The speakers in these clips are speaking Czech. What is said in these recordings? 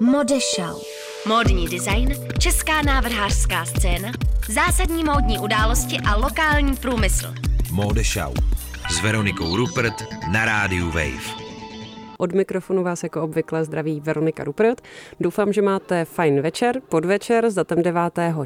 Modešau. Módní design, česká návrhářská scéna, zásadní módní události a lokální průmysl. Modešau. S Veronikou Rupert na rádiu Wave. Od mikrofonu vás jako obvykle zdraví Veronika Rupert. Doufám, že máte fajn večer, podvečer s datem 9.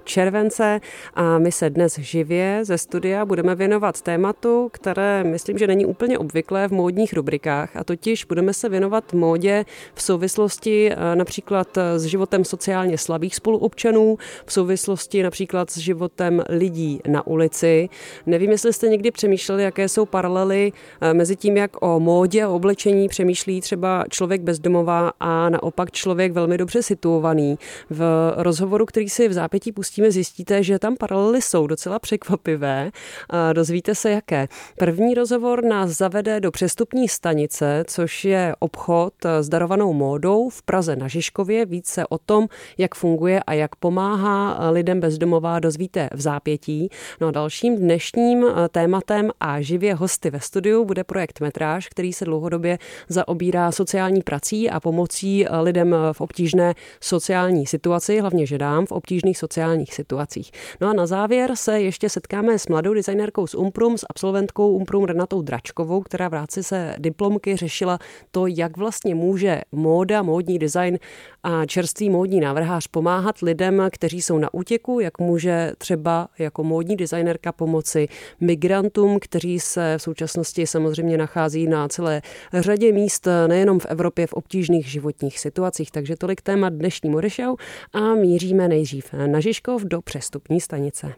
července a my se dnes živě ze studia budeme věnovat tématu, které myslím, že není úplně obvyklé v módních rubrikách a totiž budeme se věnovat módě v souvislosti eh, například s životem sociálně slabých spoluobčanů, v souvislosti například s životem lidí na ulici. Nevím, jestli jste někdy přemýšleli, jaké jsou paralely eh, mezi tím, jak o módě a oblečení přemýšlí třeba člověk bezdomová a naopak člověk velmi dobře situovaný. V rozhovoru, který si v zápětí pustíme, zjistíte, že tam paralely jsou docela překvapivé. A dozvíte se jaké. První rozhovor nás zavede do přestupní stanice, což je obchod s darovanou módou v Praze na Žižkově. Více o tom, jak funguje a jak pomáhá lidem bezdomová, dozvíte v zápětí. No a dalším dnešním tématem a živě hosty ve studiu bude projekt Metráž, který se dlouhodobě zaobírá zabírá sociální prací a pomocí eh, lidem v obtížné sociální situaci, hlavně ženám v obtížných sociálních situacích. No a na závěr se ještě setkáme s mladou designérkou z Umprum, s absolventkou Umprum Renatou Dračkovou, která v rámci se diplomky řešila to, jak vlastně může móda, módní design a čerstvý módní návrhář pomáhat lidem, kteří jsou na útěku, jak může třeba jako módní designérka pomoci migrantům, kteří se v současnosti samozřejmě nachází na celé řadě míst nejenom v Evropě v obtížných životních situacích. Takže tolik téma dnešní Modešau a míříme nejdřív na Žižkov do přestupní stanice.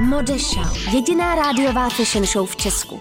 Modešau, jediná rádiová fashion show v Česku.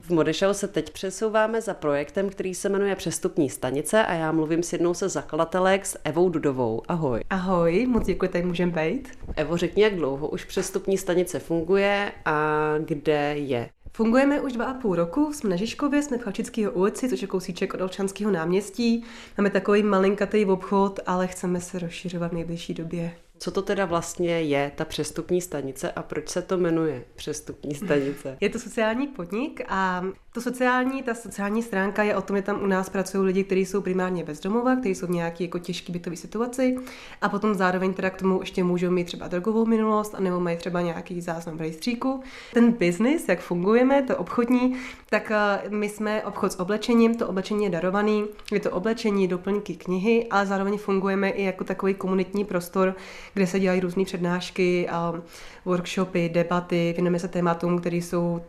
V Modešau se teď přesouváme za projektem, který se jmenuje Přestupní stanice a já mluvím s jednou se zakladatelek s Evou Dudovou. Ahoj. Ahoj, moc děkuji, tady můžeme být. Evo, řekni, jak dlouho už Přestupní stanice funguje a kde je? Fungujeme už dva a půl roku, jsme na Žižkově, jsme v Chalčického ulici, což je kousíček od Olčanského náměstí. Máme takový malinkatý obchod, ale chceme se rozšiřovat v nejbližší době. Co to teda vlastně je, ta přestupní stanice a proč se to jmenuje přestupní stanice? Je to sociální podnik a to sociální, ta sociální stránka je o tom, že tam u nás pracují lidi, kteří jsou primárně bezdomova, kteří jsou v nějaké jako těžké bytové situaci a potom zároveň teda k tomu ještě můžou mít třeba drogovou minulost a nebo mají třeba nějaký záznam v rejstříku. Ten biznis, jak fungujeme, to obchodní, tak eh, my jsme obchod s oblečením, to oblečení je darovaný, je to oblečení, doplňky, knihy, ale zároveň fungujeme i jako takový komunitní prostor, kde se dělají různé přednášky, a workshopy, debaty, věnujeme se tématům, které jsou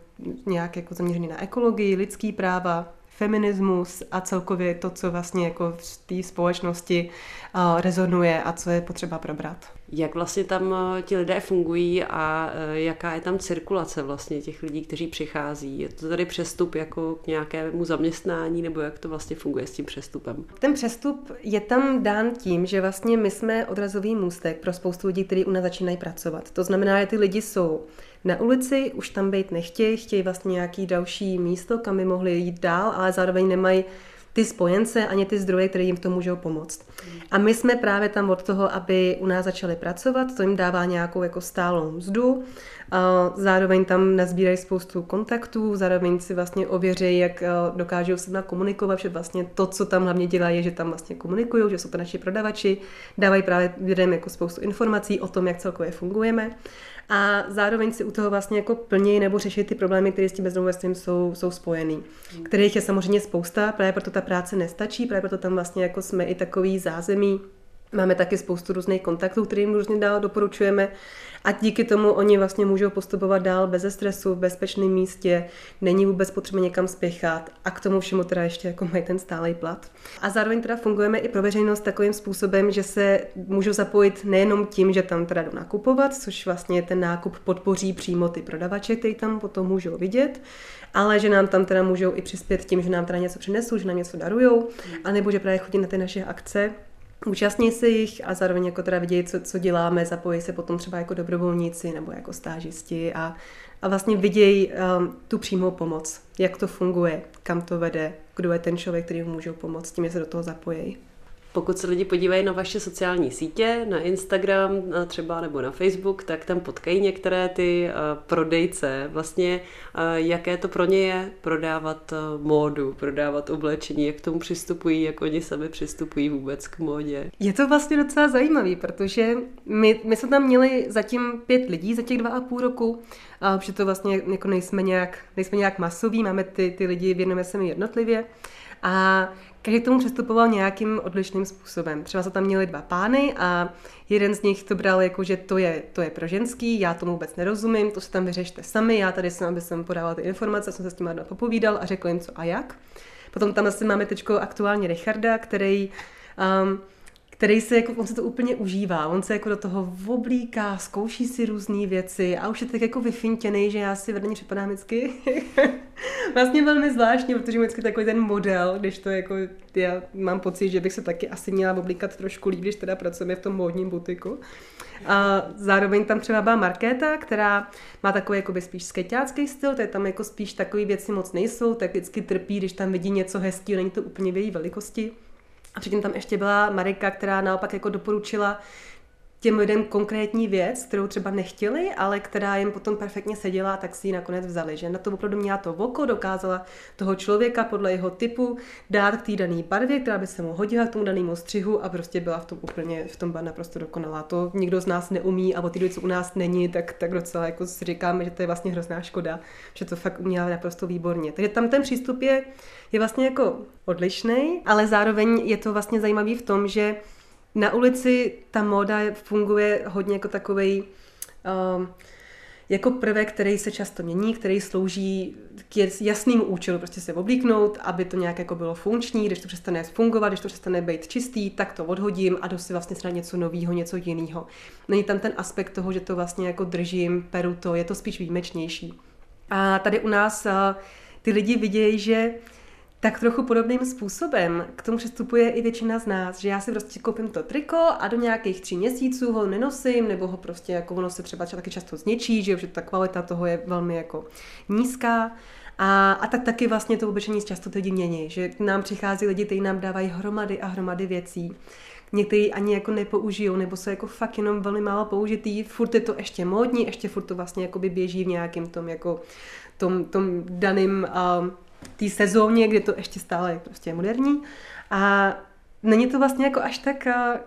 nějak jako zaměřené na ekologii, lidský práva, feminismus a celkově to, co vlastně jako v té společnosti uh, rezonuje a co je potřeba probrat. Jak vlastně tam eh, ti lidé fungují a eh, jaká je tam cirkulace vlastně těch lidí, kteří přichází? Je to tady přestup jako k nějakému zaměstnání nebo jak to vlastně funguje s tím přestupem? Ten přestup je tam dán tím, že vlastně my jsme odrazový můstek pro spoustu lidí, kteří u nás začínají pracovat. To znamená, že ty lidi jsou na ulici, už tam být nechtějí, chtějí vlastně nějaký další místo, kam by mohli jít dál, ale zároveň nemají ty spojence ani ty zdroje, které jim v tom můžou pomoct. A my jsme právě tam od toho, aby u nás začali pracovat, to jim dává nějakou jako stálou mzdu, zároveň tam nazbírají spoustu kontaktů, zároveň si vlastně ověří, jak eh, dokážou se komunikovat, že vlastně to, co tam hlavně dělají, je, že tam vlastně komunikují, že jsou to naši prodavači, dávají právě lidem jako spoustu informací o tom, jak celkově fungujeme a zároveň si u toho vlastně jako plnějí nebo řešit ty problémy, které s tím bezdomovectvím jsou, jsou spojený. Kterých je samozřejmě spousta, právě proto ta práce nestačí, právě proto tam vlastně jako jsme i takový zázemí, Máme taky spoustu různých kontaktů, kterým různě dál doporučujeme. A díky tomu oni vlastně můžou postupovat dál bez stresu, v bezpečném místě, není vůbec potřeba někam spěchat. A k tomu všemu teda ještě jako mají ten stálý plat. A zároveň teda fungujeme i pro veřejnost takovým způsobem, že se můžou zapojit nejenom tím, že tam teda jdou nakupovat, což vlastně ten nákup podpoří přímo ty prodavače, kteří tam potom můžou vidět, ale že nám tam teda můžou i přispět tím, že nám teda něco přinesou, že nám něco darujou, anebo že právě chodí na ty naše akce, účastní se jich a zároveň jako teda vidějí, co, co děláme, zapojí se potom třeba jako dobrovolníci nebo jako stážisti a, a vlastně vidějí um, tu přímou pomoc, jak to funguje, kam to vede, kdo je ten člověk, který mu můžou pomoct, tím, že se do toho zapojí. Pokud se lidi podívají na vaše sociální sítě, na Instagram třeba nebo na Facebook, tak tam potkají některé ty prodejce. Vlastně jaké to pro ně je prodávat módu, prodávat oblečení, jak k tomu přistupují, jak oni sami přistupují vůbec k módě. Je to vlastně docela zajímavý, protože my, my jsme tam měli zatím pět lidí za těch dva a půl roku, a že to vlastně jako nejsme nějak, nejsme nějak masoví, máme ty, ty lidi, věnujeme se mi jednotlivě. A každý tomu přistupoval nějakým odlišným způsobem. Třeba se tam měli dva pány a jeden z nich to bral jako, že to je, to je pro ženský, já tomu vůbec nerozumím, to si tam vyřešte sami, já tady jsem, aby jsem podával ty informace, jsem se s tím popovídal a řekl jim co a jak. Potom tam asi máme teď aktuálně Richarda, který um, který se jako, on se to úplně užívá, on se jako do toho oblíká, zkouší si různé věci a už je tak jako vyfintěný, že já si vedle připadám vždycky vlastně velmi zvláštně, protože mám vždycky takový ten model, když to jako, já mám pocit, že bych se taky asi měla oblíkat trošku líp, když teda pracujeme v tom módním butiku. A zároveň tam třeba byla Markéta, která má takový jakoby spíš skeťácký styl, to je tam jako spíš takové věci moc nejsou, tak vždycky trpí, když tam vidí něco hezkého, není to úplně v její velikosti. A předtím tam ještě byla Marika, která naopak jako doporučila těm lidem konkrétní věc, kterou třeba nechtěli, ale která jim potom perfektně seděla, tak si ji nakonec vzali. Že na to opravdu měla to oko, dokázala toho člověka podle jeho typu dát k té dané barvě, která by se mu hodila k tomu danému střihu a prostě byla v tom úplně, v tom byla naprosto dokonalá. To nikdo z nás neumí a o té co u nás není, tak, tak docela jako si říkáme, že to je vlastně hrozná škoda, že to fakt uměla naprosto výborně. Takže tam ten přístup je, je vlastně jako odlišný, ale zároveň je to vlastně zajímavý v tom, že na ulici ta móda funguje hodně jako takový um, jako prvek, který se často mění, který slouží k jasnému účelu, prostě se oblíknout, aby to nějak jako bylo funkční, když to přestane fungovat, když to přestane být čistý, tak to odhodím a jdu si vlastně snad něco nového, něco jiného. Není tam ten aspekt toho, že to vlastně jako držím, peru to, je to spíš výjimečnější. A tady u nás uh, ty lidi vidějí, že tak trochu podobným způsobem k tomu přistupuje i většina z nás, že já si prostě koupím to triko a do nějakých tří měsíců ho nenosím, nebo ho prostě jako ono se třeba taky často zničí, že, že ta kvalita toho je velmi jako nízká. A, a tak taky vlastně to oblečení často lidi mění, že k nám přichází lidi, kteří nám dávají hromady a hromady věcí. Někteří ani jako nepoužijou, nebo jsou jako fakt jenom velmi málo použitý, furt je to ještě módní, ještě furt to vlastně jako by běží v nějakém tom jako tom, tom daným uh, té sezóně, kdy to ještě stále je prostě moderní. A není to vlastně jako až tak,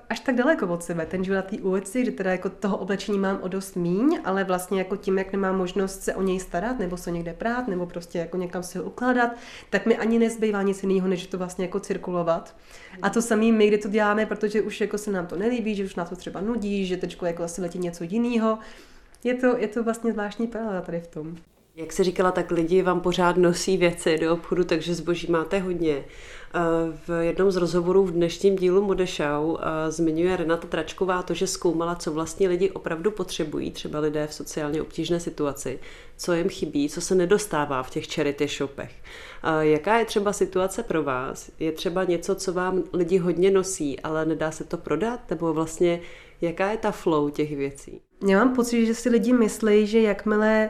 až tak daleko od sebe, ten život na té ulici, kde teda jako toho oblečení mám o dost míň, ale vlastně jako tím, jak nemám možnost se o něj starat, nebo se někde prát, nebo prostě jako někam si ho ukládat, tak mi ani nezbývá nic jiného, než to vlastně jako cirkulovat. A to samý my, kdy to děláme, protože už jako se nám to nelíbí, že už na to třeba nudí, že teď jako asi letí něco jiného. Je to, je to vlastně zvláštní paralela tady v tom. Jak se říkala, tak lidi vám pořád nosí věci do obchodu, takže zboží máte hodně. V jednom z rozhovorů v dnešním dílu Modešau zmiňuje Renata Tračková to, že zkoumala, co vlastně lidi opravdu potřebují, třeba lidé v sociálně obtížné situaci, co jim chybí, co se nedostává v těch charity shopech. Jaká je třeba situace pro vás? Je třeba něco, co vám lidi hodně nosí, ale nedá se to prodat? Nebo vlastně jaká je ta flow těch věcí? Já mám pocit, že si lidi myslí, že jakmile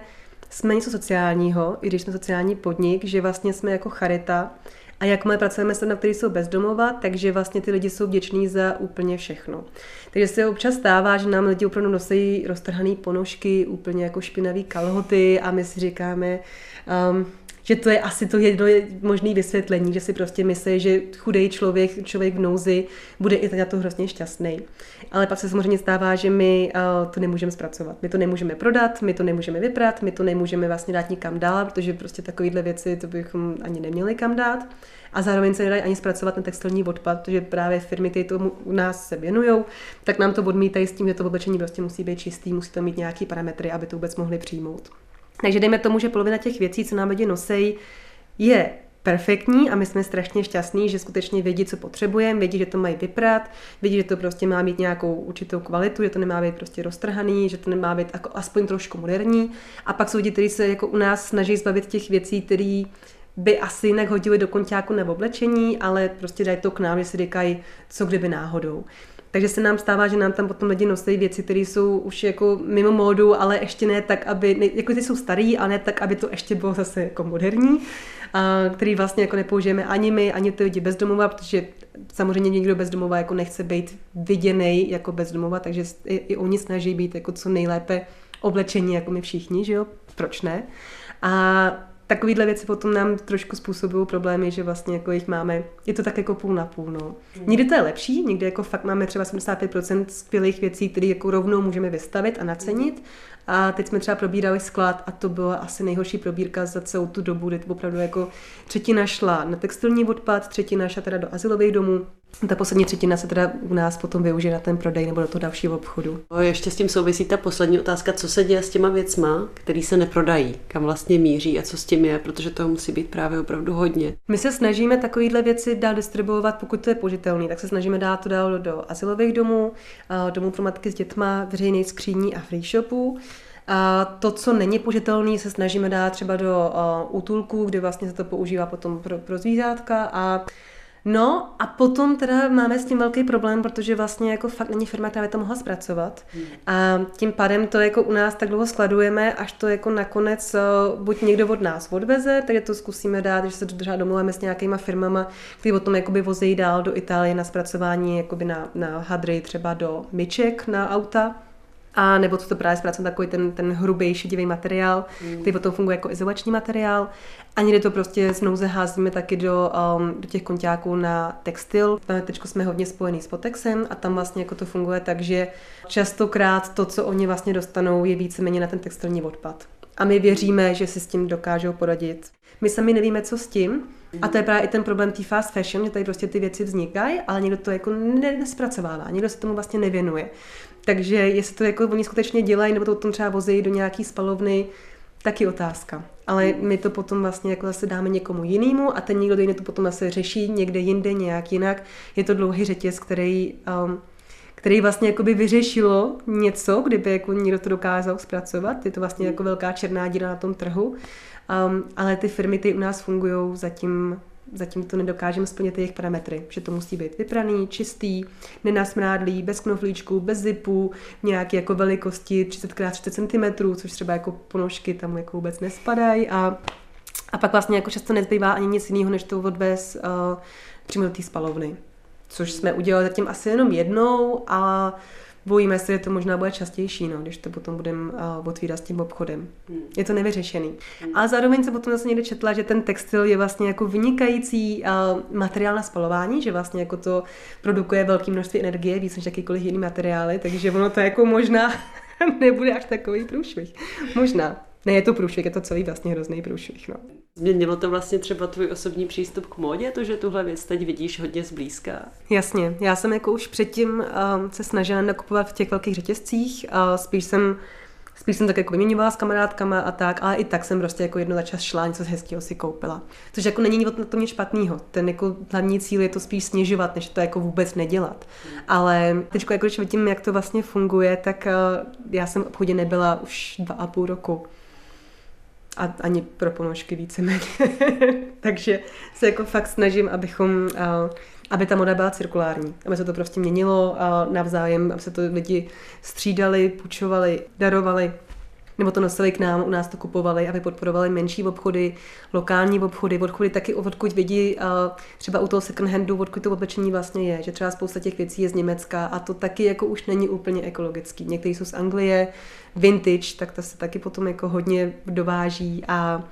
jsme něco sociálního, i když jsme sociální podnik, že vlastně jsme jako charita a jakmile pracujeme se na který jsou bezdomova, takže vlastně ty lidi jsou vděční za úplně všechno. Takže se občas stává, že nám lidi opravdu nosí roztrhané ponožky, úplně jako špinavé kalhoty a my si říkáme, um, že to je asi to jedno možné vysvětlení, že si prostě myslí, že chudý člověk, člověk v nouzi bude i na to hrozně šťastný. Ale pak se samozřejmě stává, že my uh, to nemůžeme zpracovat. My to nemůžeme prodat, my to nemůžeme vyprat, my to nemůžeme vlastně dát nikam dál, protože prostě takovéhle věci to bychom ani neměli kam dát. A zároveň se nedají ani zpracovat na textilní odpad, protože právě firmy, které tomu u nás se věnují, tak nám to odmítají s tím, že to oblečení prostě musí být čistý, musí to mít nějaký parametry, aby to vůbec mohli přijmout. Takže dejme tomu, že polovina těch věcí, co nám lidi nosej, je perfektní a my jsme strašně šťastní, že skutečně vědí, co potřebujeme, vědí, že to mají vyprat, vědí, že to prostě má mít nějakou určitou kvalitu, že to nemá být prostě roztrhaný, že to nemá být jako aspoň trošku moderní. A pak jsou lidi, kteří se jako u nás snaží zbavit těch věcí, které by asi jinak hodili do konťáku nebo oblečení, ale prostě dají to k nám, že si říkají, co kdyby náhodou. Takže se nám stává, že nám tam potom lidi nosí věci, které jsou už jako mimo módu, ale ještě ne tak, aby, ne, jako ty jsou starý, a ne tak, aby to ještě bylo zase jako moderní, a, který vlastně jako nepoužijeme ani my, ani ty lidi bezdomova, protože samozřejmě někdo bezdomova jako nechce být viděný jako bezdomova, takže i, i oni snaží být jako co nejlépe oblečení, jako my všichni, že jo, proč ne? A takovýhle věci potom nám trošku způsobují problémy, že vlastně jako jich máme, je to tak jako půl na půl, no. Někdy to je lepší, někdy jako fakt máme třeba 75% skvělých věcí, které jako rovnou můžeme vystavit a nacenit. A teď jsme třeba probírali sklad a to byla asi nejhorší probírka za celou tu dobu, kdy opravdu jako třetina šla na textilní odpad, třetina šla teda do asilových domů ta poslední třetina se teda u nás potom využije na ten prodej nebo do toho dalšího obchodu. O, ještě s tím souvisí ta poslední otázka, co se děje s těma věcma, které se neprodají, kam vlastně míří a co s tím je, protože toho musí být právě opravdu hodně. My se snažíme takovéhle věci dál distribuovat, pokud to je použitelný, tak se snažíme dát to dál do asilových domů, domů pro matky s dětma, veřejných skříní a free shopů. A to, co není použitelné, se snažíme dát třeba do útulků, kde vlastně se to používá potom pro, pro zvířátka a No a potom teda máme s tím velký problém, protože vlastně jako fakt není firma, která by to mohla zpracovat. Hmm. A tím pádem to jako u nás tak dlouho skladujeme, až to jako nakonec eh, buď někdo od nás odveze, takže to zkusíme dát, že se třeba domluvíme s nějakýma firmama, které potom jakoby vozí dál do Itálie na zpracování jakoby na, na hadry, třeba do myček na auta. A nebo to, to právě zpracovat takový ten, ten hrubý šedivý materiál, mm. který potom funguje jako izolační materiál. A někdy to prostě z nouze házíme taky do, um, do těch konťáků na textil. Teď jsme hodně spojený s Potexem a tam vlastně jako to funguje tak, že častokrát to, co oni vlastně dostanou, je víceméně na ten textilní odpad. A my věříme, že si s tím dokážou poradit. My sami nevíme, co s tím, a to je právě i ten problém té fast fashion, že tady prostě ty věci vznikají, ale někdo to jako nespracovává, někdo se tomu vlastně nevěnuje. Takže jestli to jako oni skutečně dělají, nebo to potom třeba vozí do nějaký spalovny, taky otázka. Ale my to potom vlastně jako zase dáme někomu jinému a ten někdo jiný to potom zase řeší někde jinde, nějak jinak. Je to dlouhý řetěz, který, um, který vlastně jakoby vyřešilo něco, kdyby jako někdo to dokázal zpracovat. Je to vlastně jako velká černá díra na tom trhu. Um, ale ty firmy, ty u nás fungují zatím zatím to nedokážeme splnit jejich parametry, že to musí být vypraný, čistý, nenasmrádlý, bez knoflíčků, bez zipů, nějaké jako velikosti 30x30 cm, což třeba jako ponožky tam jako vůbec nespadají a, a pak vlastně jako často nezbývá ani nic jiného, než to odvez uh, přímo do té spalovny. Což jsme udělali zatím asi jenom jednou a bojíme se, že to možná bude častější, no, když to potom budeme uh, otvírat s tím obchodem. Hmm. Je to nevyřešený. Hmm. A zároveň se potom zase někde četla, že ten textil je vlastně jako vynikající uh, materiál na spalování, že vlastně jako to produkuje velké množství energie, víc než jakýkoliv jiný materiály, takže ono to jako možná nebude až takový průšvih. Možná. Ne, je to průšvih, je to celý vlastně hrozný průšvih. No. Změnilo to vlastně třeba tvůj osobní přístup k módě, to, že tuhle věc teď vidíš hodně zblízka? Jasně, já jsem jako už předtím uh, se snažila nakupovat v těch velkých řetězcích, uh, spíš jsem Spíš jsem tak jako vyměňovala s kamarádkama a tak, ale i tak jsem prostě jako jedno za čas šla, něco hezkého si koupila. Což jako není na tom nic špatného. Ten jako hlavní cíl je to spíš snižovat, než to jako vůbec nedělat. Ale teď, jako když vidím, jak to vlastně funguje, tak uh, já jsem v obchodě nebyla už dva a půl roku a ani pro ponožky víceméně. Takže se jako fakt snažím, abychom, aby ta moda byla cirkulární, aby se to prostě měnilo navzájem, aby se to lidi střídali, půjčovali, darovali nebo to nosili k nám, u nás to kupovali, aby podporovali menší obchody, lokální obchody, obchody taky, odkud vidí třeba u toho second handu, odkud to oblečení vlastně je, že třeba spousta těch věcí je z Německa a to taky jako už není úplně ekologický. Někteří jsou z Anglie, vintage, tak to se taky potom jako hodně dováží a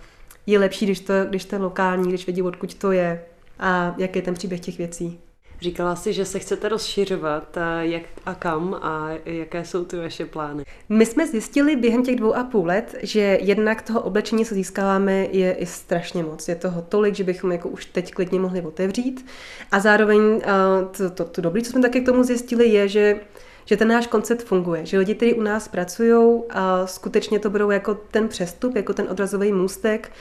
je lepší, když to, když to je lokální, když vidí, odkud to je a jaký je ten příběh těch věcí. Říkala jsi, že se chcete rozšiřovat, jak a kam a jaké jsou ty vaše plány? My jsme zjistili během těch dvou a půl let, že jednak toho oblečení, co získáváme, je i strašně moc. Je toho tolik, že bychom jako už teď klidně mohli otevřít. A zároveň to, to, to dobré, co jsme také k tomu zjistili, je, že že ten náš koncept funguje, že lidi, kteří u nás pracují, a skutečně to budou jako ten přestup, jako ten odrazový můstek,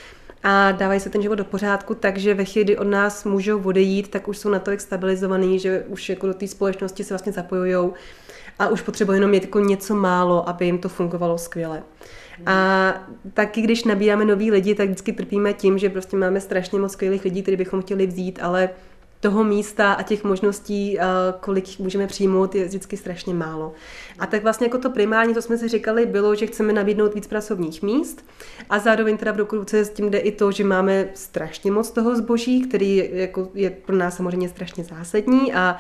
a dávají se ten život do pořádku, takže ve chvíli, kdy od nás můžou odejít, tak už jsou natolik stabilizovaný, že už jako do té společnosti se vlastně zapojují a už potřebuje jenom jako něco málo, aby jim to fungovalo skvěle. A taky, když nabíráme nový lidi, tak vždycky trpíme tím, že prostě máme strašně moc skvělých lidí, který bychom chtěli vzít, ale toho místa a těch možností, eh, kolik můžeme přijmout, je vždycky strašně málo. A tak vlastně jako to primární, to jsme si říkali, bylo, že chceme nabídnout víc pracovních míst a zároveň teda v ruce s tím jde i to, že máme strašně moc toho zboží, který jako je pro nás samozřejmě strašně zásadní a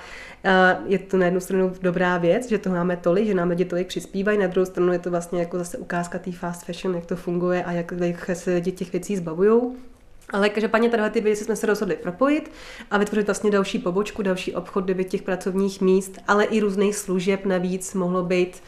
je to na jednu stranu dobrá věc, že to máme tolik, že nám lidi tolik přispívají, na druhou stranu je to vlastně jako zase ukázka té fast fashion, jak to funguje a jak se lidi těch věcí zbavují. Ale každopádně tady ty věci jsme se rozhodli propojit a vytvořit vlastně další pobočku, další obchod, kde by těch pracovních míst, ale i různých služeb navíc mohlo být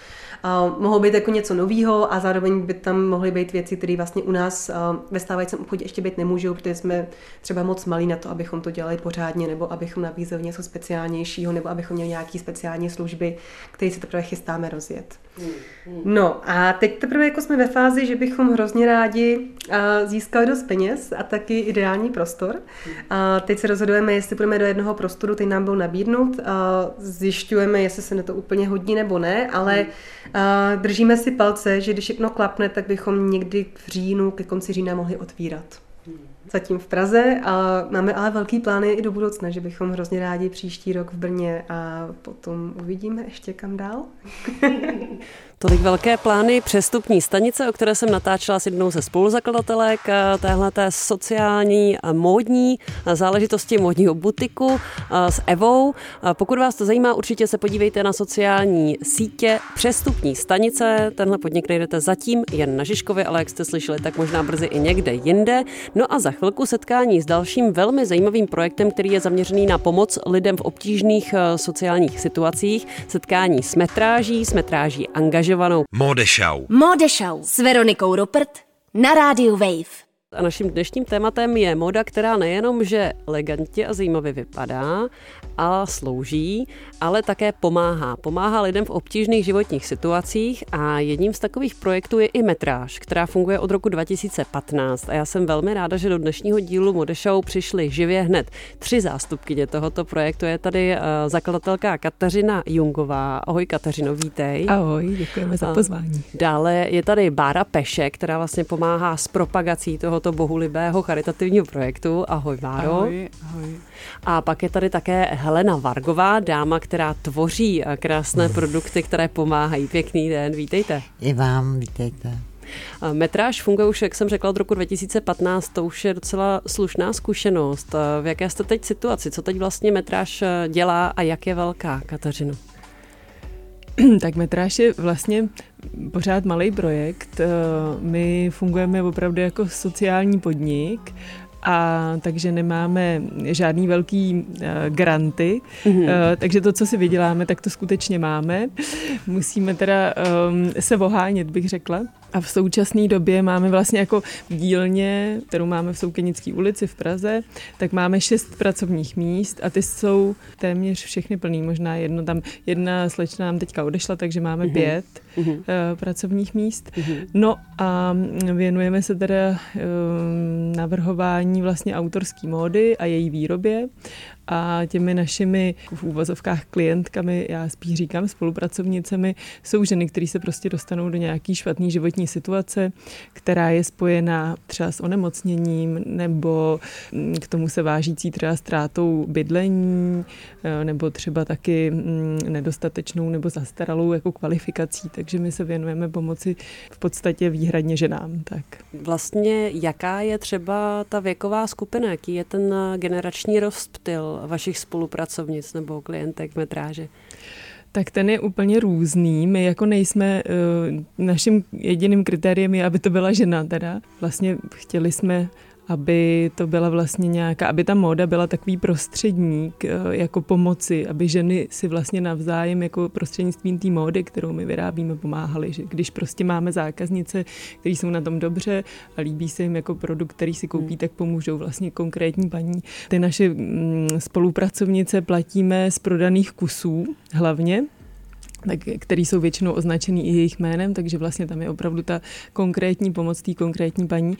Uh, mohlo být jako něco nového a zároveň by tam mohly být věci, které vlastně u nás uh, ve stávajícím obchodě ještě být nemůžou, protože jsme třeba moc malí na to, abychom to dělali pořádně, nebo abychom nabízeli něco speciálnějšího, nebo abychom měli nějaké speciální služby, které si teprve chystáme rozjet. No a teď teprve jako jsme ve fázi, že bychom hrozně rádi uh, získali dost peněz a taky ideální prostor. A teď se rozhodujeme, jestli půjdeme do jednoho prostoru, teď nám byl nabídnut. A zjišťujeme, jestli se na to úplně hodí nebo ne, ale uh, držíme si palce, že když všechno klapne, tak bychom někdy v říjnu, ke konci října mohli otvírat zatím v Praze a máme ale velký plány i do budoucna, že bychom hrozně rádi příští rok v Brně a potom uvidíme ještě kam dál. Tolik velké plány přestupní stanice, o které jsem natáčela s jednou ze spoluzakladatelek eh, téhle sociální a módní záležitosti módního butiku eh, s Evou. Pokud vás to zajímá, určitě se podívejte na sociální sítě Přestupní stanice. Tenhle podnik najdete zatím jen na Žižkově, ale jak jste slyšeli, tak možná brzy i někde jinde. No a za chvilku setkání s dalším velmi zajímavým projektem, který je zaměřený na pomoc lidem v obtížných eh, sociálních situacích. Setkání s metráží, s metráží angažovanou angažovanou Modešau. Modešau s Veronikou Rupert na rádiu Wave. A naším dnešním tématem je moda, která nejenom, že elegantně a zajímavě vypadá a slouží, ale také pomáhá. Pomáhá lidem v obtížných životních situacích a jedním z takových projektů je i metráž, která funguje od roku 2015. A já jsem velmi ráda, že do dnešního dílu Mode Show přišly živě hned tři zástupkyně tohoto projektu. Je tady uh, zakladatelka Kateřina Jungová. Ahoj Kateřino, vítej. Ahoj, děkujeme za pozvání. Dále je tady Bára Peše, která vlastně pomáhá s propagací toho tohoto bohulibého charitativního projektu. Ahoj, Máro. Ahoj, ahoj. A pak je tady také Helena Vargová, dáma, která tvoří eh, krásné produkty, které pomáhají. Pěkný den, vítejte. I vám, vítejte. Metráž funguje už, jak jsem řekla, od roku 2015, to už je docela slušná zkušenost. V jaké jste teď situaci? Co teď vlastně metráž eh, dělá a jak je velká, Kateřino? tak metráž je vlastně pořád malý projekt. Eh, my fungujeme opravdu jako sociální podnik a takže nemáme žádný velký uh, granty, mm-hmm. uh, takže to, co si vyděláme, tak to skutečně máme. Musíme teda um, se vohánět, bych řekla. A v současné době máme vlastně jako v dílně, kterou máme v Soukenické ulici v Praze, tak máme šest pracovních míst a ty jsou téměř všechny plný. Možná jedno tam, jedna slečna nám teďka odešla, takže máme mm-hmm. pět mm-hmm. Uh, pracovních míst. Mm-hmm. No a věnujeme se teda uh, navrhování vlastně autorské módy a její výrobě a těmi našimi v úvozovkách klientkami, já spíš říkám spolupracovnicemi, jsou ženy, které se prostě dostanou do nějaký špatný životní situace, která je spojená třeba s onemocněním nebo mm, k tomu se vážící třeba ztrátou bydlení e, nebo třeba taky mm, nedostatečnou nebo zastaralou jako kvalifikací, takže my se věnujeme pomoci v podstatě výhradně ženám. Tak. Vlastně jaká je třeba ta věková skupina, jaký je ten generační rozptyl vašich spolupracovnic nebo klientek metráže? Tak ten je úplně různý. My jako nejsme, eh, naším jediným kritériem je, aby to byla žena teda. Vlastně chtěli jsme aby to byla vlastně nějaká, aby ta móda byla takový prostředník eh, jako pomoci, aby ženy si vlastně navzájem jako prostřednictvím té módy, kterou my vyrábíme, pomáhaly. Že když prostě máme zákaznice, které jsou na tom dobře a líbí se jim jako produkt, který si koupí, hmm. tak pomůžou vlastně konkrétní paní. Ty naše mm, spolupracovnice platíme z prodaných kusů hlavně, tak, který jsou většinou označený i jejich jménem, takže vlastně tam je opravdu ta konkrétní pomoc té konkrétní paní.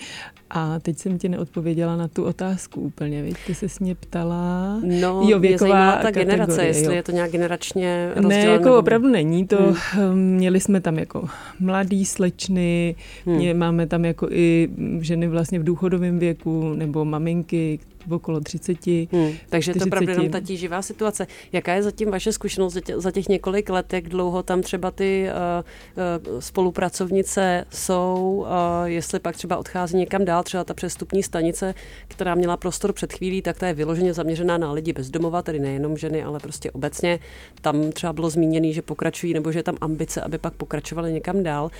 A teď jsem ti neodpověděla na tu otázku úplně, víš? Ty se mě ptala. No, jo, věková ta generace, jestli jo. je to nějak generačně Ne, jako nebo... opravdu není to. Hmm. Měli jsme tam jako mladý slečny, hmm. máme tam jako i ženy vlastně v důchodovém věku, nebo maminky, okolo 30. Hmm, takže 40. to opravdu jenom ta tíživá situace. Jaká je zatím vaše zkušenost za těch několik let, jak dlouho tam třeba ty uh, uh, spolupracovnice jsou, uh, jestli pak třeba odchází někam dál, třeba ta přestupní stanice, která měla prostor před chvílí, tak ta je vyloženě zaměřená na lidi bezdomova, tedy nejenom ženy, ale prostě obecně. Tam třeba bylo zmíněné, že pokračují, nebo že je tam ambice, aby pak pokračovali někam dál.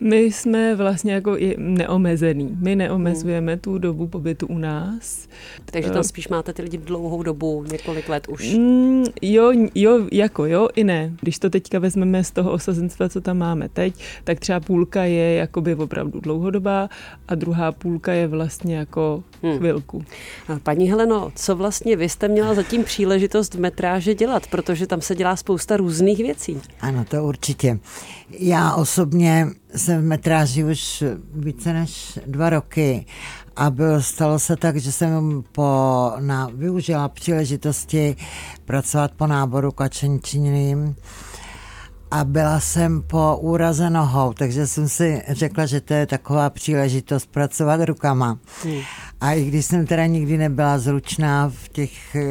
My jsme vlastně jako neomezený. My neomezujeme hmm. tu dobu pobytu u nás. Takže tam eh, spíš máte ty lidi dlouhou dobu, několik let už. Mm, jo, jo, jako jo i ne. Když to teďka vezmeme z toho osazenstva, co tam máme teď, tak třeba půlka je jakoby opravdu dlouhodobá a druhá půlka je vlastně jako hmm. chvilku. Paní Heleno, co vlastně vy jste měla zatím příležitost v metráži dělat, protože tam se dělá spousta různých věcí. Ano, to určitě. Já osobně jsem v metráži už více než dva roky a bylo, stalo se tak, že jsem po, na, využila příležitosti pracovat po náboru kačenčiným a byla jsem po úraze nohou, takže jsem si řekla, že to je taková příležitost pracovat rukama. Hmm. A i když jsem teda nikdy nebyla zručná v těch eh,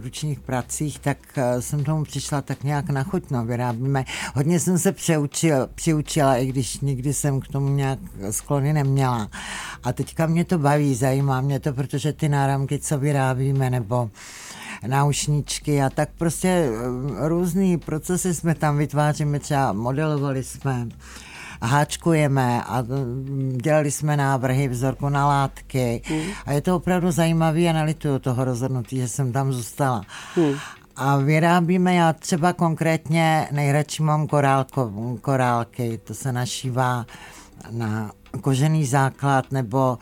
ručních pracích, tak eh, jsem tomu přišla tak nějak na chuť, no, vyrábíme. Hodně jsem se přeučila, přiučila, i když nikdy jsem k tomu nějak sklony neměla. A teďka mě to baví, zajímá mě to, protože ty náramky, co vyrábíme, nebo náušničky a tak prostě eh, různý procesy jsme tam vytváříme, třeba modelovali jsme háčkujeme a mm, dělali jsme návrhy, vzorku na látky hmm. a je to opravdu zajímavé a nalituju toho rozhodnutí, že jsem tam zůstala. Hmm. A vyrábíme, já třeba konkrétně nejradši mám korálko, korálky, to se našívá na kožený základ nebo uh,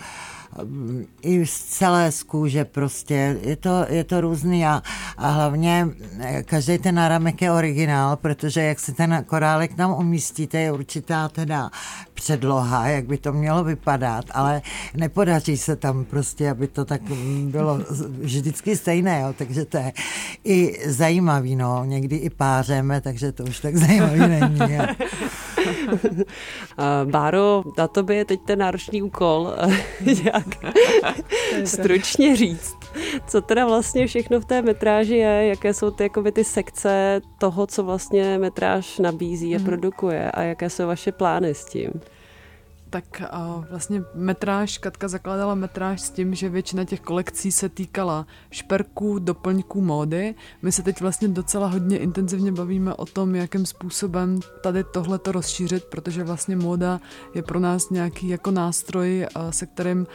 i z celé z kůže prostě, je to, je to různý a, a hlavně eh, každý ten náramek je originál, protože jak se ten korálek tam umístíte, je určitá teda předloha, jak by to mělo vypadat, ale nepodaří se tam prostě, aby to tak bylo vždycky stejné, jo, takže to je i zajímavý, no, někdy i pářeme, takže to už tak zajímavý není. Báro, na tobě je teď ten náročný úkol, jak stručně říct, co teda vlastně všechno v té metráži je, jaké jsou ty, jakoby, ty sekce toho, co vlastně metráž nabízí a mhm. produkuje a jaké jsou vaše plány s tím? Tak vlastně metráž, Katka zakládala metráž s tím, že většina těch kolekcí se týkala šperků, doplňků módy. My se teď vlastně docela hodně intenzivně bavíme o tom, jakým způsobem tady tohle to rozšířit, protože vlastně móda je pro nás nějaký jako nástroj, se kterým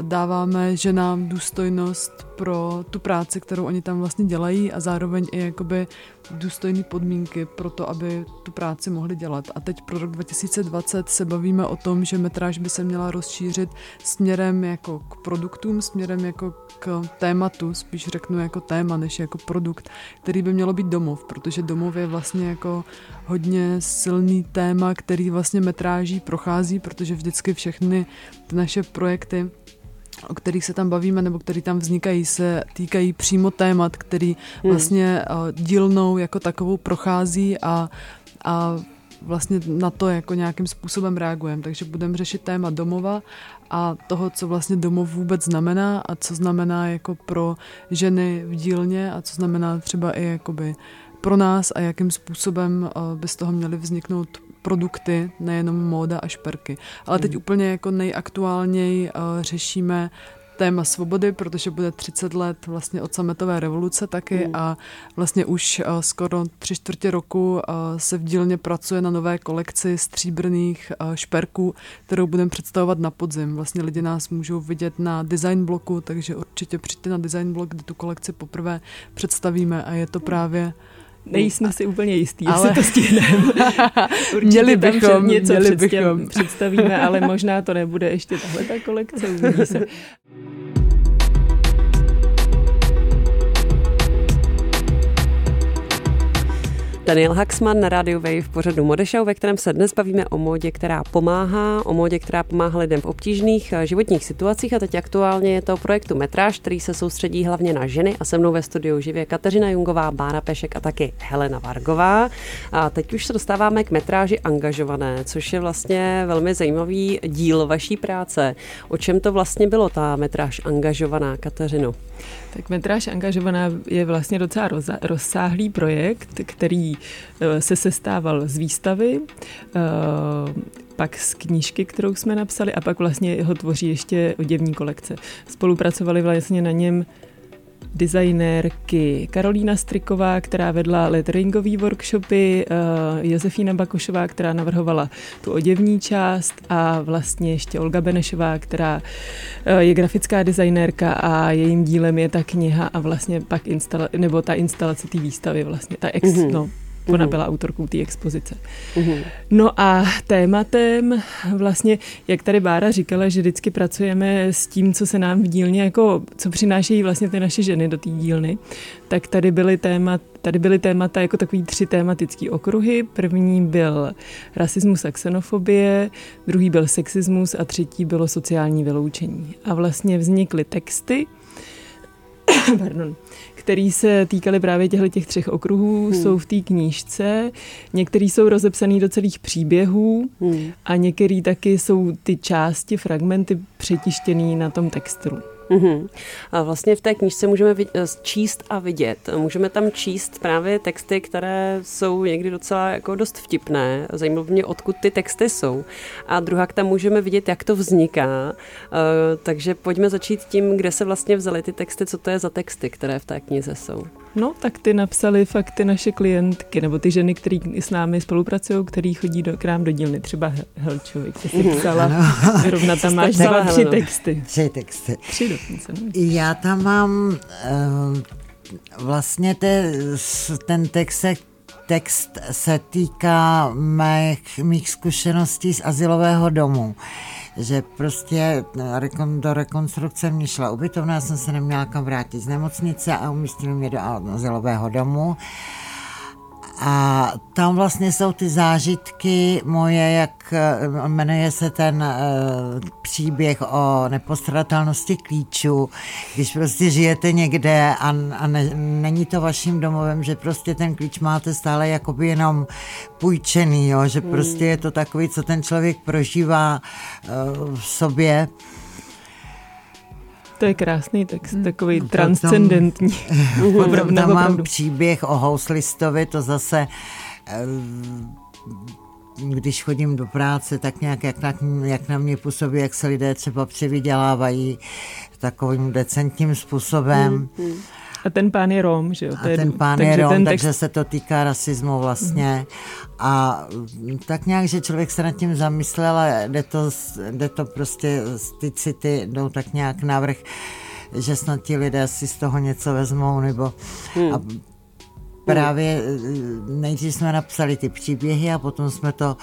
dáváme ženám důstojnost pro tu práci, kterou oni tam vlastně dělají a zároveň i jakoby důstojné podmínky pro to, aby tu práci mohli dělat. A teď pro rok 2020 se bavíme o tom, že metráž by se měla rozšířit směrem jako k produktům, směrem jako k tématu, spíš řeknu jako téma, než jako produkt, který by mělo být domov, protože domov je vlastně jako hodně silný téma, který vlastně metráží prochází, protože vždycky všechny ty naše projekty o kterých se tam bavíme nebo který tam vznikají, se týkají přímo témat, který hmm. vlastně uh, dílnou jako takovou prochází a, a vlastně na to jako nějakým způsobem reagujeme. Takže budeme řešit téma domova a toho, co vlastně domov vůbec znamená a co znamená jako pro ženy v dílně a co znamená třeba i jakoby pro nás a jakým způsobem uh, by z toho měly vzniknout produkty, nejenom móda a šperky. Ale teď hmm. úplně jako nejaktuálněji uh, řešíme téma svobody, protože bude 30 let vlastně od sametové revoluce taky mm. a vlastně už uh, skoro tři čtvrtě roku uh, se v dílně pracuje na nové kolekci stříbrných uh, šperků, kterou budeme představovat na podzim. Vlastně lidi nás můžou vidět na design bloku, takže určitě přijďte na design blok, kde tu kolekci poprvé představíme a je to právě Nejsme si úplně jistí, ale... jestli to stihneme. měli bychom, něco měli bychom. představíme, ale možná to nebude ještě tahle ta kolekce, uvidí se. Neil Haxman na rádiu Wave v pořadu Modešau, ve kterém se dnes bavíme o módě, která pomáhá, o módě, která pomáhá lidem v obtížných eh, životních situacích a teď aktuálně je to projektu Metráž, který se soustředí hlavně na ženy a se mnou ve studiu živě Kateřina Jungová, Bára Pešek a taky Helena Vargová. A teď už se dostáváme k metráži angažované, což je vlastně velmi zajímavý díl vaší práce. O čem to vlastně bylo ta metráž angažovaná, Kateřino? Tak metráž angažovaná je vlastně docela rozsáhlý projekt, který se sestával z výstavy, eh, pak z knížky, kterou jsme napsali a pak vlastně ho tvoří ještě oděvní kolekce. Spolupracovali vlastně na něm designérky Karolína Striková, která vedla letteringový workshopy, eh, Josefína Bakošová, která navrhovala tu oděvní část a vlastně ještě Olga Benešová, která eh, je grafická designérka a jejím dílem je ta kniha a vlastně pak instala, nebo ta instalace té výstavy vlastně, ta ex, mm-hmm. no, Ona byla autorkou té expozice. Uhum. No a tématem vlastně, jak tady Bára říkala, že vždycky pracujeme s tím, co se nám v dílně, jako co přinášejí vlastně ty naše ženy do té dílny, tak tady byly téma, tady byly témata jako takový tři tématický okruhy. První byl rasismus a xenofobie, druhý byl sexismus a třetí bylo sociální vyloučení. A vlastně vznikly texty, pardon, který se týkaly právě těchto těch třech okruhů, hmm. jsou v té knížce. Některý jsou rozepsaný do celých příběhů hmm. a některý taky jsou ty části, fragmenty přetištěný na tom textu. Mm-hmm. A vlastně v té knižce můžeme eh, číst a vidět. Můžeme tam číst právě texty, které jsou někdy docela jako dost vtipné. Zajímalo mě, odkud ty texty jsou. A druhá tam můžeme vidět, jak to vzniká. Uh, takže pojďme začít tím, kde se vlastně vzaly ty texty, co to je za texty, které v té knize jsou. No, tak ty napsali fakt ty naše klientky, nebo ty ženy, které s námi spolupracují, který chodí do, k nám do dílny, třeba Helčovi, ty si psala, mm, zrovna tam máš dva, tři texty. Tři texty. Tři dokonce. No. Já tam mám uh, vlastně te, ten text se text se týká mých, mých zkušeností z asilového domu. Že prostě do rekonstrukce mě šla ubytovna, já jsem se neměla kam vrátit z nemocnice a umístili mě do asilového domu. A tam vlastně jsou ty zážitky moje, jak eh, jmenuje se ten uh, příběh o nepostradatelnosti klíčů, když prostě žijete někde a, a ne, není to vaším domovem, že prostě ten klíč máte stále jakoby jenom půjčený, jo? že prostě je to takový, co ten člověk prožívá uh, v sobě. To je krásný text, hmm. takový no, transcendentní. Potom tam mám příběh o houslistovi, to zase eh, když chodím do práce, tak nějak jak na, jak na mě působí, jak se lidé třeba přivydělávají takovým decentním způsobem. Hmm, hmm. A ten pán je Rom, že jo? A ten pán takže je Rom, ten text... takže se to týká rasismu vlastně. Mm. A tak nějak, že člověk se nad tím zamyslel a jde to, jde to prostě, ty city jdou tak nějak navrh, že snad ti lidé si z toho něco vezmou, nebo hmm. a právě eh, nejdřív jsme napsali ty příběhy a potom jsme to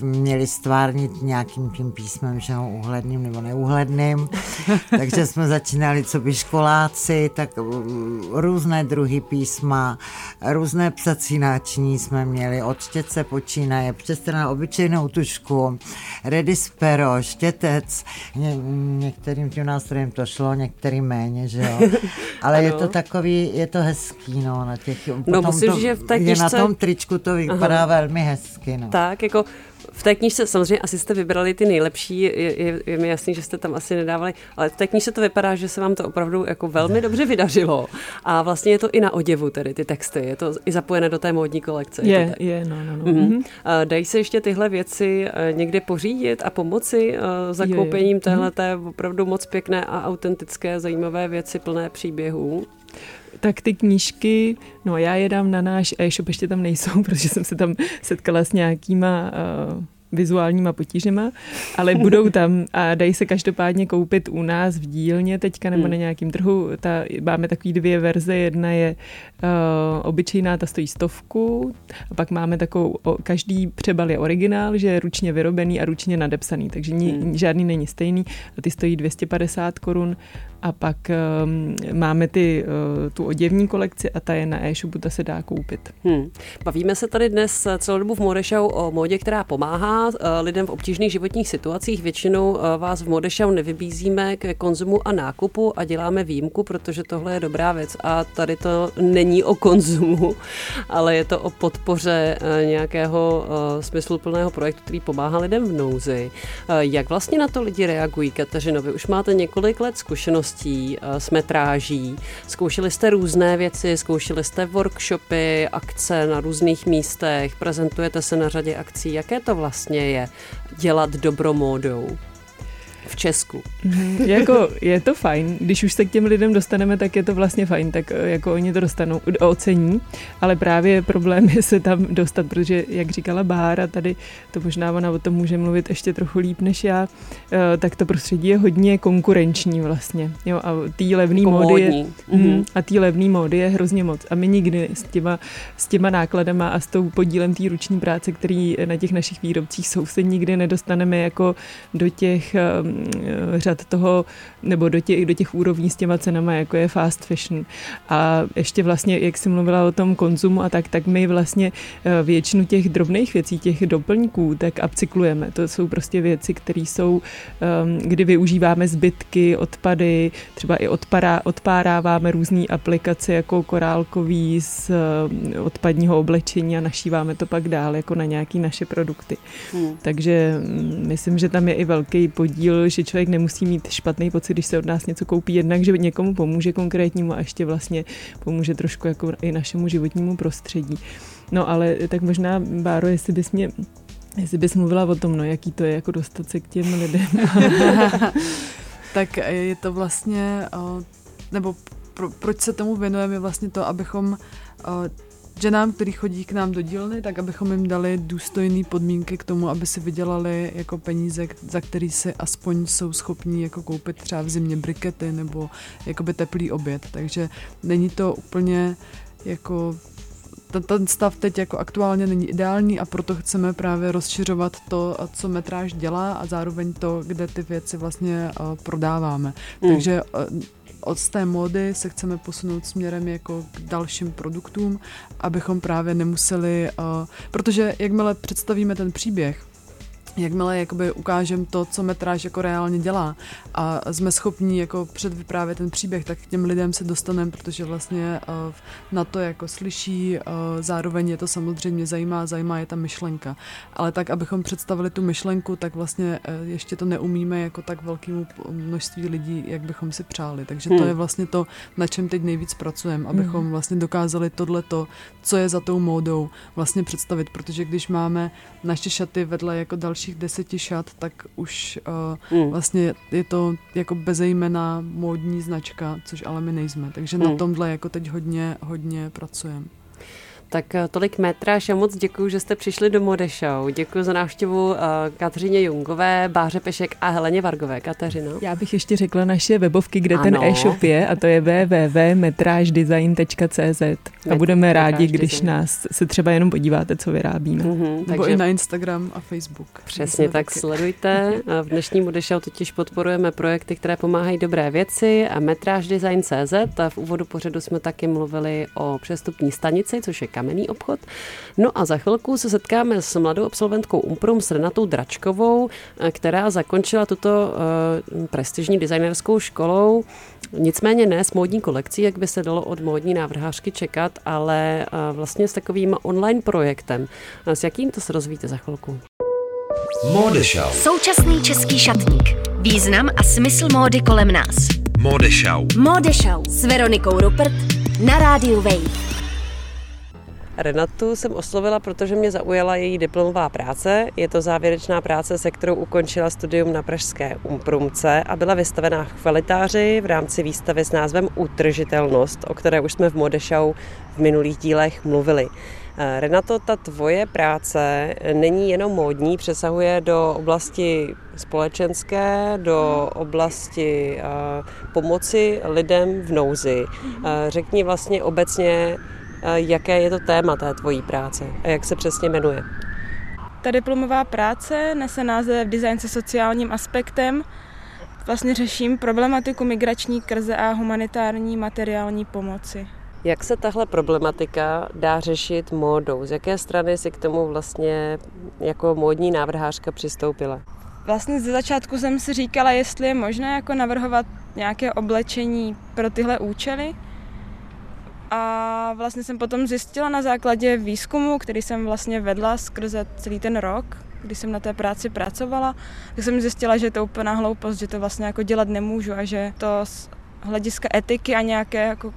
měli stvárnit nějakým tím písmem, že no, uhledným nebo neúhledným. Takže jsme začínali, co by školáci, tak eh, různé druhy písma, různé psací náčiní jsme měli, od štětce počínaje, přes na obyčejnou tušku, redispero, štětec. Ně, některým tím nástrojem to šlo, některým méně, že jo. Ale ano. je to takový, je to hezký, no, na těch no, musím, to, že v té knižce... na tom tričku to vypadá Aha. velmi hezky. No. Tak, jako v té knižce samozřejmě asi jste vybrali ty nejlepší, je, je, je mi jasný, že jste tam asi nedávali, ale v té knižce to vypadá, že se vám to opravdu jako velmi dobře vydařilo. A vlastně je to i na oděvu tedy ty texty, je to i zapojené do té módní kolekce. Je, je, je no, no, no. Mm-hmm. Dají se ještě tyhle věci eh, někde pořídit a pomoci eh, zakoupením téhle mm-hmm. opravdu moc pěkné a autentické, zajímavé věci plné příběhů? Tak ty knížky, no já je dám na náš e-shop, ještě tam nejsou, protože jsem se tam setkala s nějakýma uh, vizuálníma potížema, ale budou tam a dají se každopádně koupit u nás v dílně teďka nebo hmm. na nějakým trhu. Ta, máme takový dvě verze, jedna je uh, obyčejná, ta stojí stovku a pak máme takovou, o, každý přebal je originál, že je ručně vyrobený a ručně nadepsaný, takže ni, hmm. žádný není stejný a ty stojí 250 korun a pak um, máme ty, uh, tu oděvní kolekci a ta je na e-shopu, ta se dá koupit. Hmm. Bavíme se tady dnes celou dobu v Modešau o módě, která pomáhá uh, lidem v obtížných životních situacích. Většinou uh, vás v Modešau nevybízíme k konzumu a nákupu a děláme výjimku, protože tohle je dobrá věc a tady to není o konzumu, ale je to o podpoře uh, nějakého smysluplného projektu, který pomáhá lidem v nouzi. Jak vlastně na to lidi reagují, Kateřino? Vy už máte několik let zkušeností s metráží, zkoušeli jste různé věci, zkoušeli jste workshopy, akce na různých místech, prezentujete se na řadě akcí. Jaké to vlastně je dělat dobromódou? V Česku. Mm, jako je to fajn, když už se k těm lidem dostaneme, tak je to vlastně fajn, tak eh, jako oni to dostanou, ocení, ale právě problém je se tam dostat, protože jak říkala Bára, tady to možná ona o tom může mluvit ještě trochu líp než já, eh, tak to prostředí je hodně konkurenční vlastně, jo, a tý levný jako módy je, mm-hmm. a tý levný módy je hrozně moc. A my nikdy s těma, s těma nákladama a s tou podílem té ruční práce, který na těch našich výrobcích jsou, se nikdy nedostaneme jako do těch Eh, řad toho, nebo do těch, do těch úrovní s těma cenama, jako je fast fashion. A ještě vlastně, jak jsem mluvila o tom konzumu a tak, tak my vlastně eh, většinu těch drobných věcí, těch doplňků, tak upcyklujeme. To jsou prostě věci, které jsou, ehm, kdy využíváme zbytky, odpady, třeba i odpará, odpáráváme různé aplikace jako korálkový z eh, odpadního oblečení a našíváme to pak dál jako na nějaké naše produkty. Hmm. Takže mm, myslím, že tam je i velký podíl že člověk nemusí mít špatný pocit, když se od nás něco koupí, jednak, že někomu pomůže konkrétnímu a ještě vlastně pomůže trošku jako i našemu životnímu prostředí. No ale tak možná, Báro, jestli bys mě Jestli bys mluvila o tom, no, jaký to je jako dostat se k těm lidem. tak je to vlastně, nebo pro, proč se tomu věnujeme, je vlastně to, abychom ženám, který chodí k nám do dílny, tak abychom jim dali důstojné podmínky k tomu, aby si vydělali jako peníze, za který si aspoň jsou schopní jako koupit třeba v zimě brikety nebo jakoby teplý oběd. Takže není to úplně jako ten, stav teď jako aktuálně není ideální a proto chceme právě rozšiřovat to, co metráž dělá a zároveň to, kde ty věci vlastně uh, prodáváme. Mm. Takže uh, od té módy se chceme posunout směrem jako k dalším produktům, abychom právě nemuseli, uh, protože jakmile představíme ten příběh, jakmile jakoby ukážem to, co metráž jako reálně dělá a jsme schopní jako předvyprávět ten příběh, tak k těm lidem se dostaneme, protože vlastně uh, na to jako slyší, uh, zároveň je to samozřejmě zajímá, zajímá je ta myšlenka. Ale tak, abychom představili tu myšlenku, tak vlastně uh, ještě to neumíme jako tak velkému množství lidí, jak bychom si přáli. Takže hmm. to je vlastně to, na čem teď nejvíc pracujeme, abychom hmm. vlastně dokázali tohleto, co je za tou módou, vlastně představit, protože když máme naše šaty vedle jako další dalších deseti šat, tak už uh, mm. vlastně je to jako bezejmená módní značka, což ale my nejsme. Takže mm. na tomhle jako teď hodně, hodně pracujeme. Tak eh, tolik metráž a moc děkuji, že jste přišli do Mode Show. Děkuji za návštěvu uh, Kateřině Jungové, Báře Pešek a Heleně Vargové. Kateřino. Já bych ještě řekla naše webovky, kde ano. ten e-shop je a to je www.metráždesign.cz a budeme rádi, když nás se třeba jenom podíváte, co vyrábíme. Mm-hmm, Nebo takže... i na Instagram a Facebook. Přesně tak, taky. sledujte. V dnešní Mode Show totiž podporujeme projekty, které pomáhají dobré věci a metráždesign.cz a v úvodu pořadu jsme taky mluvili o přestupní stanici, což je kam kamenný obchod. No a za chvilku se setkáme s mladou absolventkou Umprum s Renatou Dračkovou, eh, která zakončila tuto uh, prestižní designerskou školou. Nicméně ne s módní kolekcí, jak by se dalo od módní návrhářky čekat, ale uh, vlastně s takovým online projektem. S jakým to se rozvíjíte za chvilku? Modešau. Současný český šatník. Význam a smysl módy kolem nás. Modešau. Modešau s Veronikou Rupert na rádiu Wave. Renatu jsem oslovila, protože mě zaujala její diplomová práce. Je to závěrečná práce, se kterou ukončila studium na Pražské Umprumce a byla vystavená v kvalitáři v rámci výstavy s názvem Utržitelnost, o které už jsme v Modešau v minulých dílech mluvili. Eh, Renato, ta tvoje práce není jenom módní, přesahuje do oblasti společenské, do oblasti eh, pomoci lidem v nouzi. Eh, řekni vlastně obecně, jaké je to téma té tvojí práce a jak se přesně jmenuje. Ta diplomová práce nese název Design se sociálním aspektem vlastně řeším problematiku migrační krze a humanitární materiální pomoci. Jak se tahle problematika dá řešit módou? Z jaké strany si k tomu vlastně jako módní návrhářka přistoupila? Vlastně ze začátku jsem si říkala, jestli je možné jako navrhovat nějaké oblečení pro tyhle účely. A vlastně jsem potom zjistila na základě výzkumu, který jsem vlastně vedla skrze celý ten rok, když jsem na té práci pracovala, tak jsem zjistila, že je to úplná hloupost, že to vlastně jako dělat nemůžu a že to z hlediska etiky a nějaké jako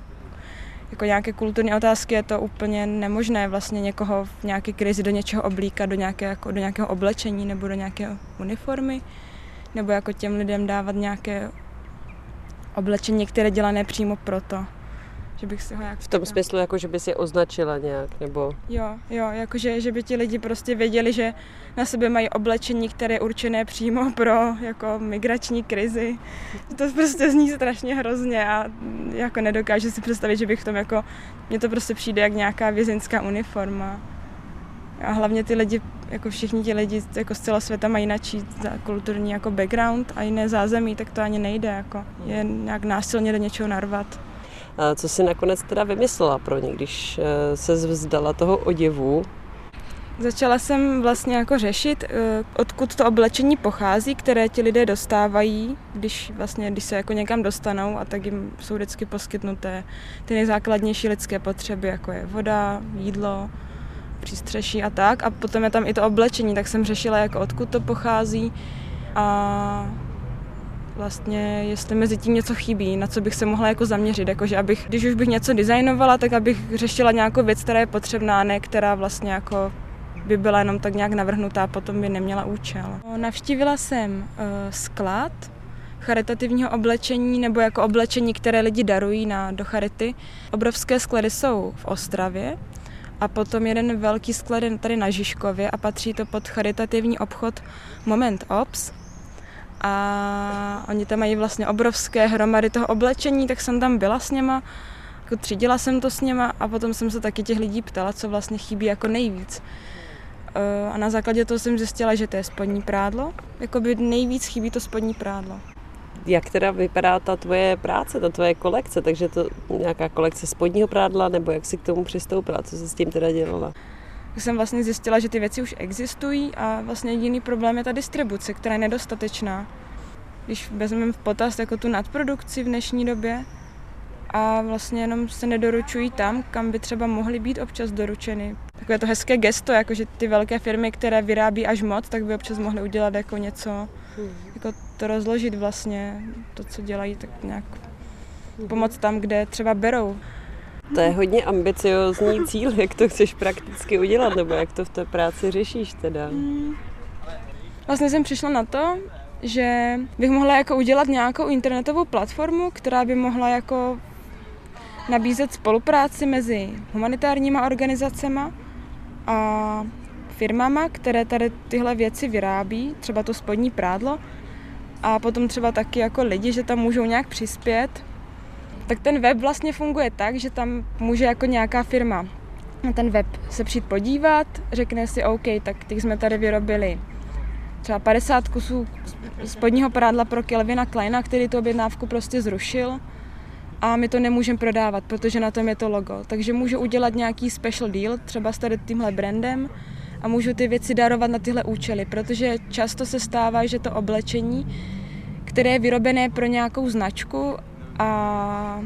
jako nějaké kulturní otázky je to úplně nemožné vlastně někoho v nějaké krizi do něčeho oblíkat, do, nějaké, jako, do nějakého oblečení nebo do nějaké uniformy, nebo jako těm lidem dávat nějaké oblečení, které dělané přímo proto že bych si ho jak... V tom smyslu, jako že by si označila nějak, nebo... Jo, jo, jakože, že by ti lidi prostě věděli, že na sebe mají oblečení, které je určené přímo pro jako migrační krizi. To prostě zní strašně hrozně a jako nedokážu si představit, že bych v tom jako... Mně to prostě přijde jak nějaká vězeňská uniforma. A hlavně ty lidi, jako všichni ti lidi jako z celého světa mají jináčí kulturní jako background a jiné zázemí, tak to ani nejde, jako je nějak násilně do něčeho narvat. Co si nakonec teda vymyslela pro ně, když eh, se vzdala toho oděvu? Začala jsem vlastně jako řešit, eh, odkud to oblečení pochází, které ti lidé dostávají, když vlastně, když se jako někam dostanou a tak jim jsou vždycky poskytnuté ty nejzákladnější lidské potřeby, jako je voda, jídlo, přístřeší a tak. A potom je tam i to oblečení, tak jsem řešila, jako odkud to pochází a vlastně, jestli mezi tím něco chybí, na co bych se mohla jako zaměřit, jakože abych, když už bych něco designovala, tak abych řešila nějakou věc, která je potřebná, ne která vlastně jako by byla jenom tak nějak navrhnutá potom by neměla účel. Navštívila jsem uh, sklad charitativního oblečení nebo jako oblečení, které lidi darují na, do charity. Obrovské sklady jsou v Ostravě a potom jeden velký sklad je tady na Žižkově a patří to pod charitativní obchod Moment Ops, a oni tam mají vlastně obrovské hromady toho oblečení, tak jsem tam byla s něma, jako třídila jsem to s něma a potom jsem se taky těch lidí ptala, co vlastně chybí jako nejvíc. E, a na základě toho jsem zjistila, že to je spodní prádlo. Jakoby nejvíc chybí to spodní prádlo. Jak teda vypadá ta tvoje práce, ta tvoje kolekce? Takže to nějaká kolekce spodního prádla, nebo jak jsi k tomu přistoupila? Co jsi s tím teda dělala? Tak jsem vlastně zjistila, že ty věci už existují a vlastně jediný problém je ta distribuce, která je nedostatečná. Když vezmeme v potaz jako tu nadprodukci v dnešní době a vlastně jenom se nedoručují tam, kam by třeba mohly být občas doručeny. Takové to hezké gesto, jako že ty velké firmy, které vyrábí až moc, tak by občas mohly udělat jako něco, jako to rozložit vlastně, to, co dělají, tak nějak pomoct tam, kde třeba berou. To je hodně ambiciozní cíl, jak to chceš prakticky udělat, nebo jak to v té práci řešíš teda? Hmm. Vlastně jsem přišla na to, že bych mohla jako udělat nějakou internetovou platformu, která by mohla jako nabízet spolupráci mezi humanitárníma organizacemi a firmama, které tady tyhle věci vyrábí, třeba to spodní prádlo, a potom třeba taky jako lidi, že tam můžou nějak přispět tak ten web vlastně funguje tak, že tam může jako nějaká firma na ten web se přijít podívat, řekne si OK, tak teď jsme tady vyrobili třeba 50 kusů spodního prádla pro Kelvina Kleina, který tu objednávku prostě zrušil a my to nemůžeme prodávat, protože na tom je to logo. Takže můžu udělat nějaký special deal, třeba s tady tímhle brandem a můžu ty věci darovat na tyhle účely, protože často se stává, že to oblečení, které je vyrobené pro nějakou značku a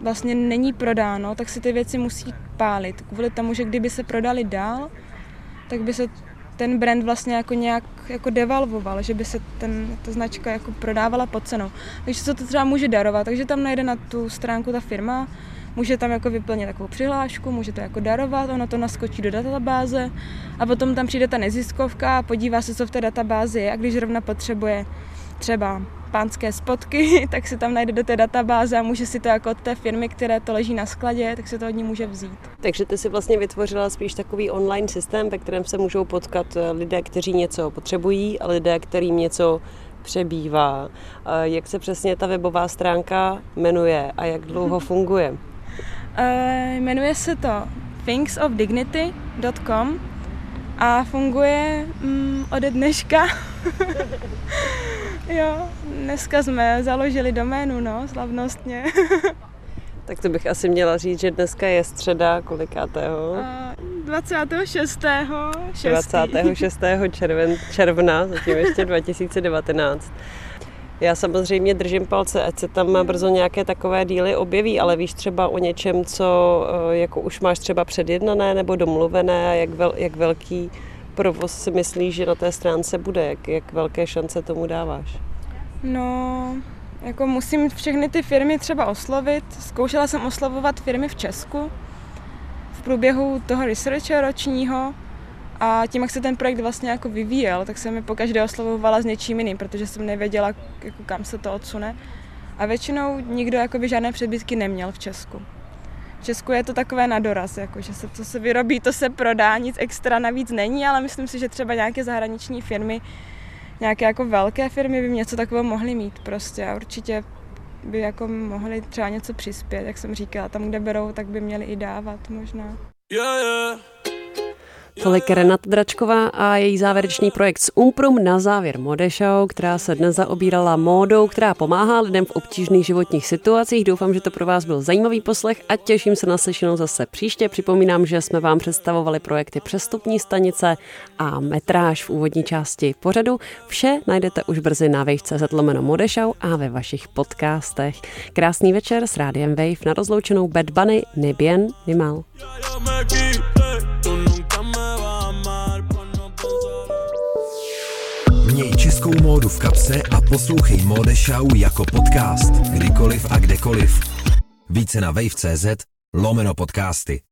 vlastně není prodáno, tak se ty věci musí pálit. Kvůli tomu, že kdyby se prodali dál, tak by se ten brand vlastně jako nějak jako devalvoval, že by se ten, ta značka jako prodávala pod cenou. Takže se to třeba může darovat, takže tam najde na tu stránku ta firma, může tam jako vyplnit takovou přihlášku, může to jako darovat, ono to naskočí do databáze a potom tam přijde ta neziskovka a podívá se, co v té databázi je a když zrovna potřebuje třeba pánské spotky, tak si tam najde do té databáze a může si to jako od té firmy, které to leží na skladě, tak si to od ní může vzít. Takže ty si vlastně vytvořila spíš takový online systém, ve kterém se můžou potkat eh, lidé, kteří něco potřebují a lidé, kterým něco přebývá. Jak se přesně ta webová stránka jmenuje a jak dlouho funguje? Uh, jmenuje se to thingsofdignity.com a funguje mm, ode dneška. jo, dneska jsme založili doménu, no, slavnostně. tak to bych asi měla říct, že dneska je středa kolikátého? 26. 6. 26. Červen, června, zatím ještě 2019. Já samozřejmě držím palce, ať se tam brzo nějaké takové díly objeví, ale víš třeba o něčem, co eh, jako už máš třeba předjednané nebo domluvené, jak, vel, jak velký provoz si myslíš, že na té stránce bude, jak, jak velké šance tomu dáváš? No, jako musím všechny ty firmy třeba oslovit. Zkoušela jsem oslovovat firmy v Česku v průběhu toho researche ročního a tím, jak se ten projekt vlastně jako vyvíjel, tak jsem mi pokaždé oslovovala s něčím jiným, protože jsem nevěděla, jako kam se to odsune. A většinou nikdo jakoby žádné předbytky neměl v Česku. V Česku je to takové na doraz, jako, že se, co se vyrobí, to se prodá, nic extra navíc není, ale myslím si, že třeba nějaké zahraniční firmy, nějaké jako velké firmy by něco takového mohly mít prostě a určitě by jako mohli třeba něco přispět, jak jsem říkala, tam, kde berou, tak by měli i dávat možná. Yeah, yeah. Tolik Renat Dračková a její závěrečný projekt s Umprum na závěr Modešau, která se dnes zaobírala módou, která pomáhá lidem v obtížných životních situacích. Doufám, že to pro vás byl zajímavý poslech a těším se na slyšenou zase příště. Připomínám, že jsme vám představovali projekty Přestupní stanice a metráž v úvodní části pořadu. Vše najdete už brzy na wave.cz lomeno Modešau a ve vašich podcastech. Krásný večer s rádiem Wave na rozloučenou Bad Bunny Nibien Nimal. Měj českou módu v kapse a poslouchej Mode Show jako podcast, kdykoliv a kdekoliv. Více na wave.cz lomeno podcasty.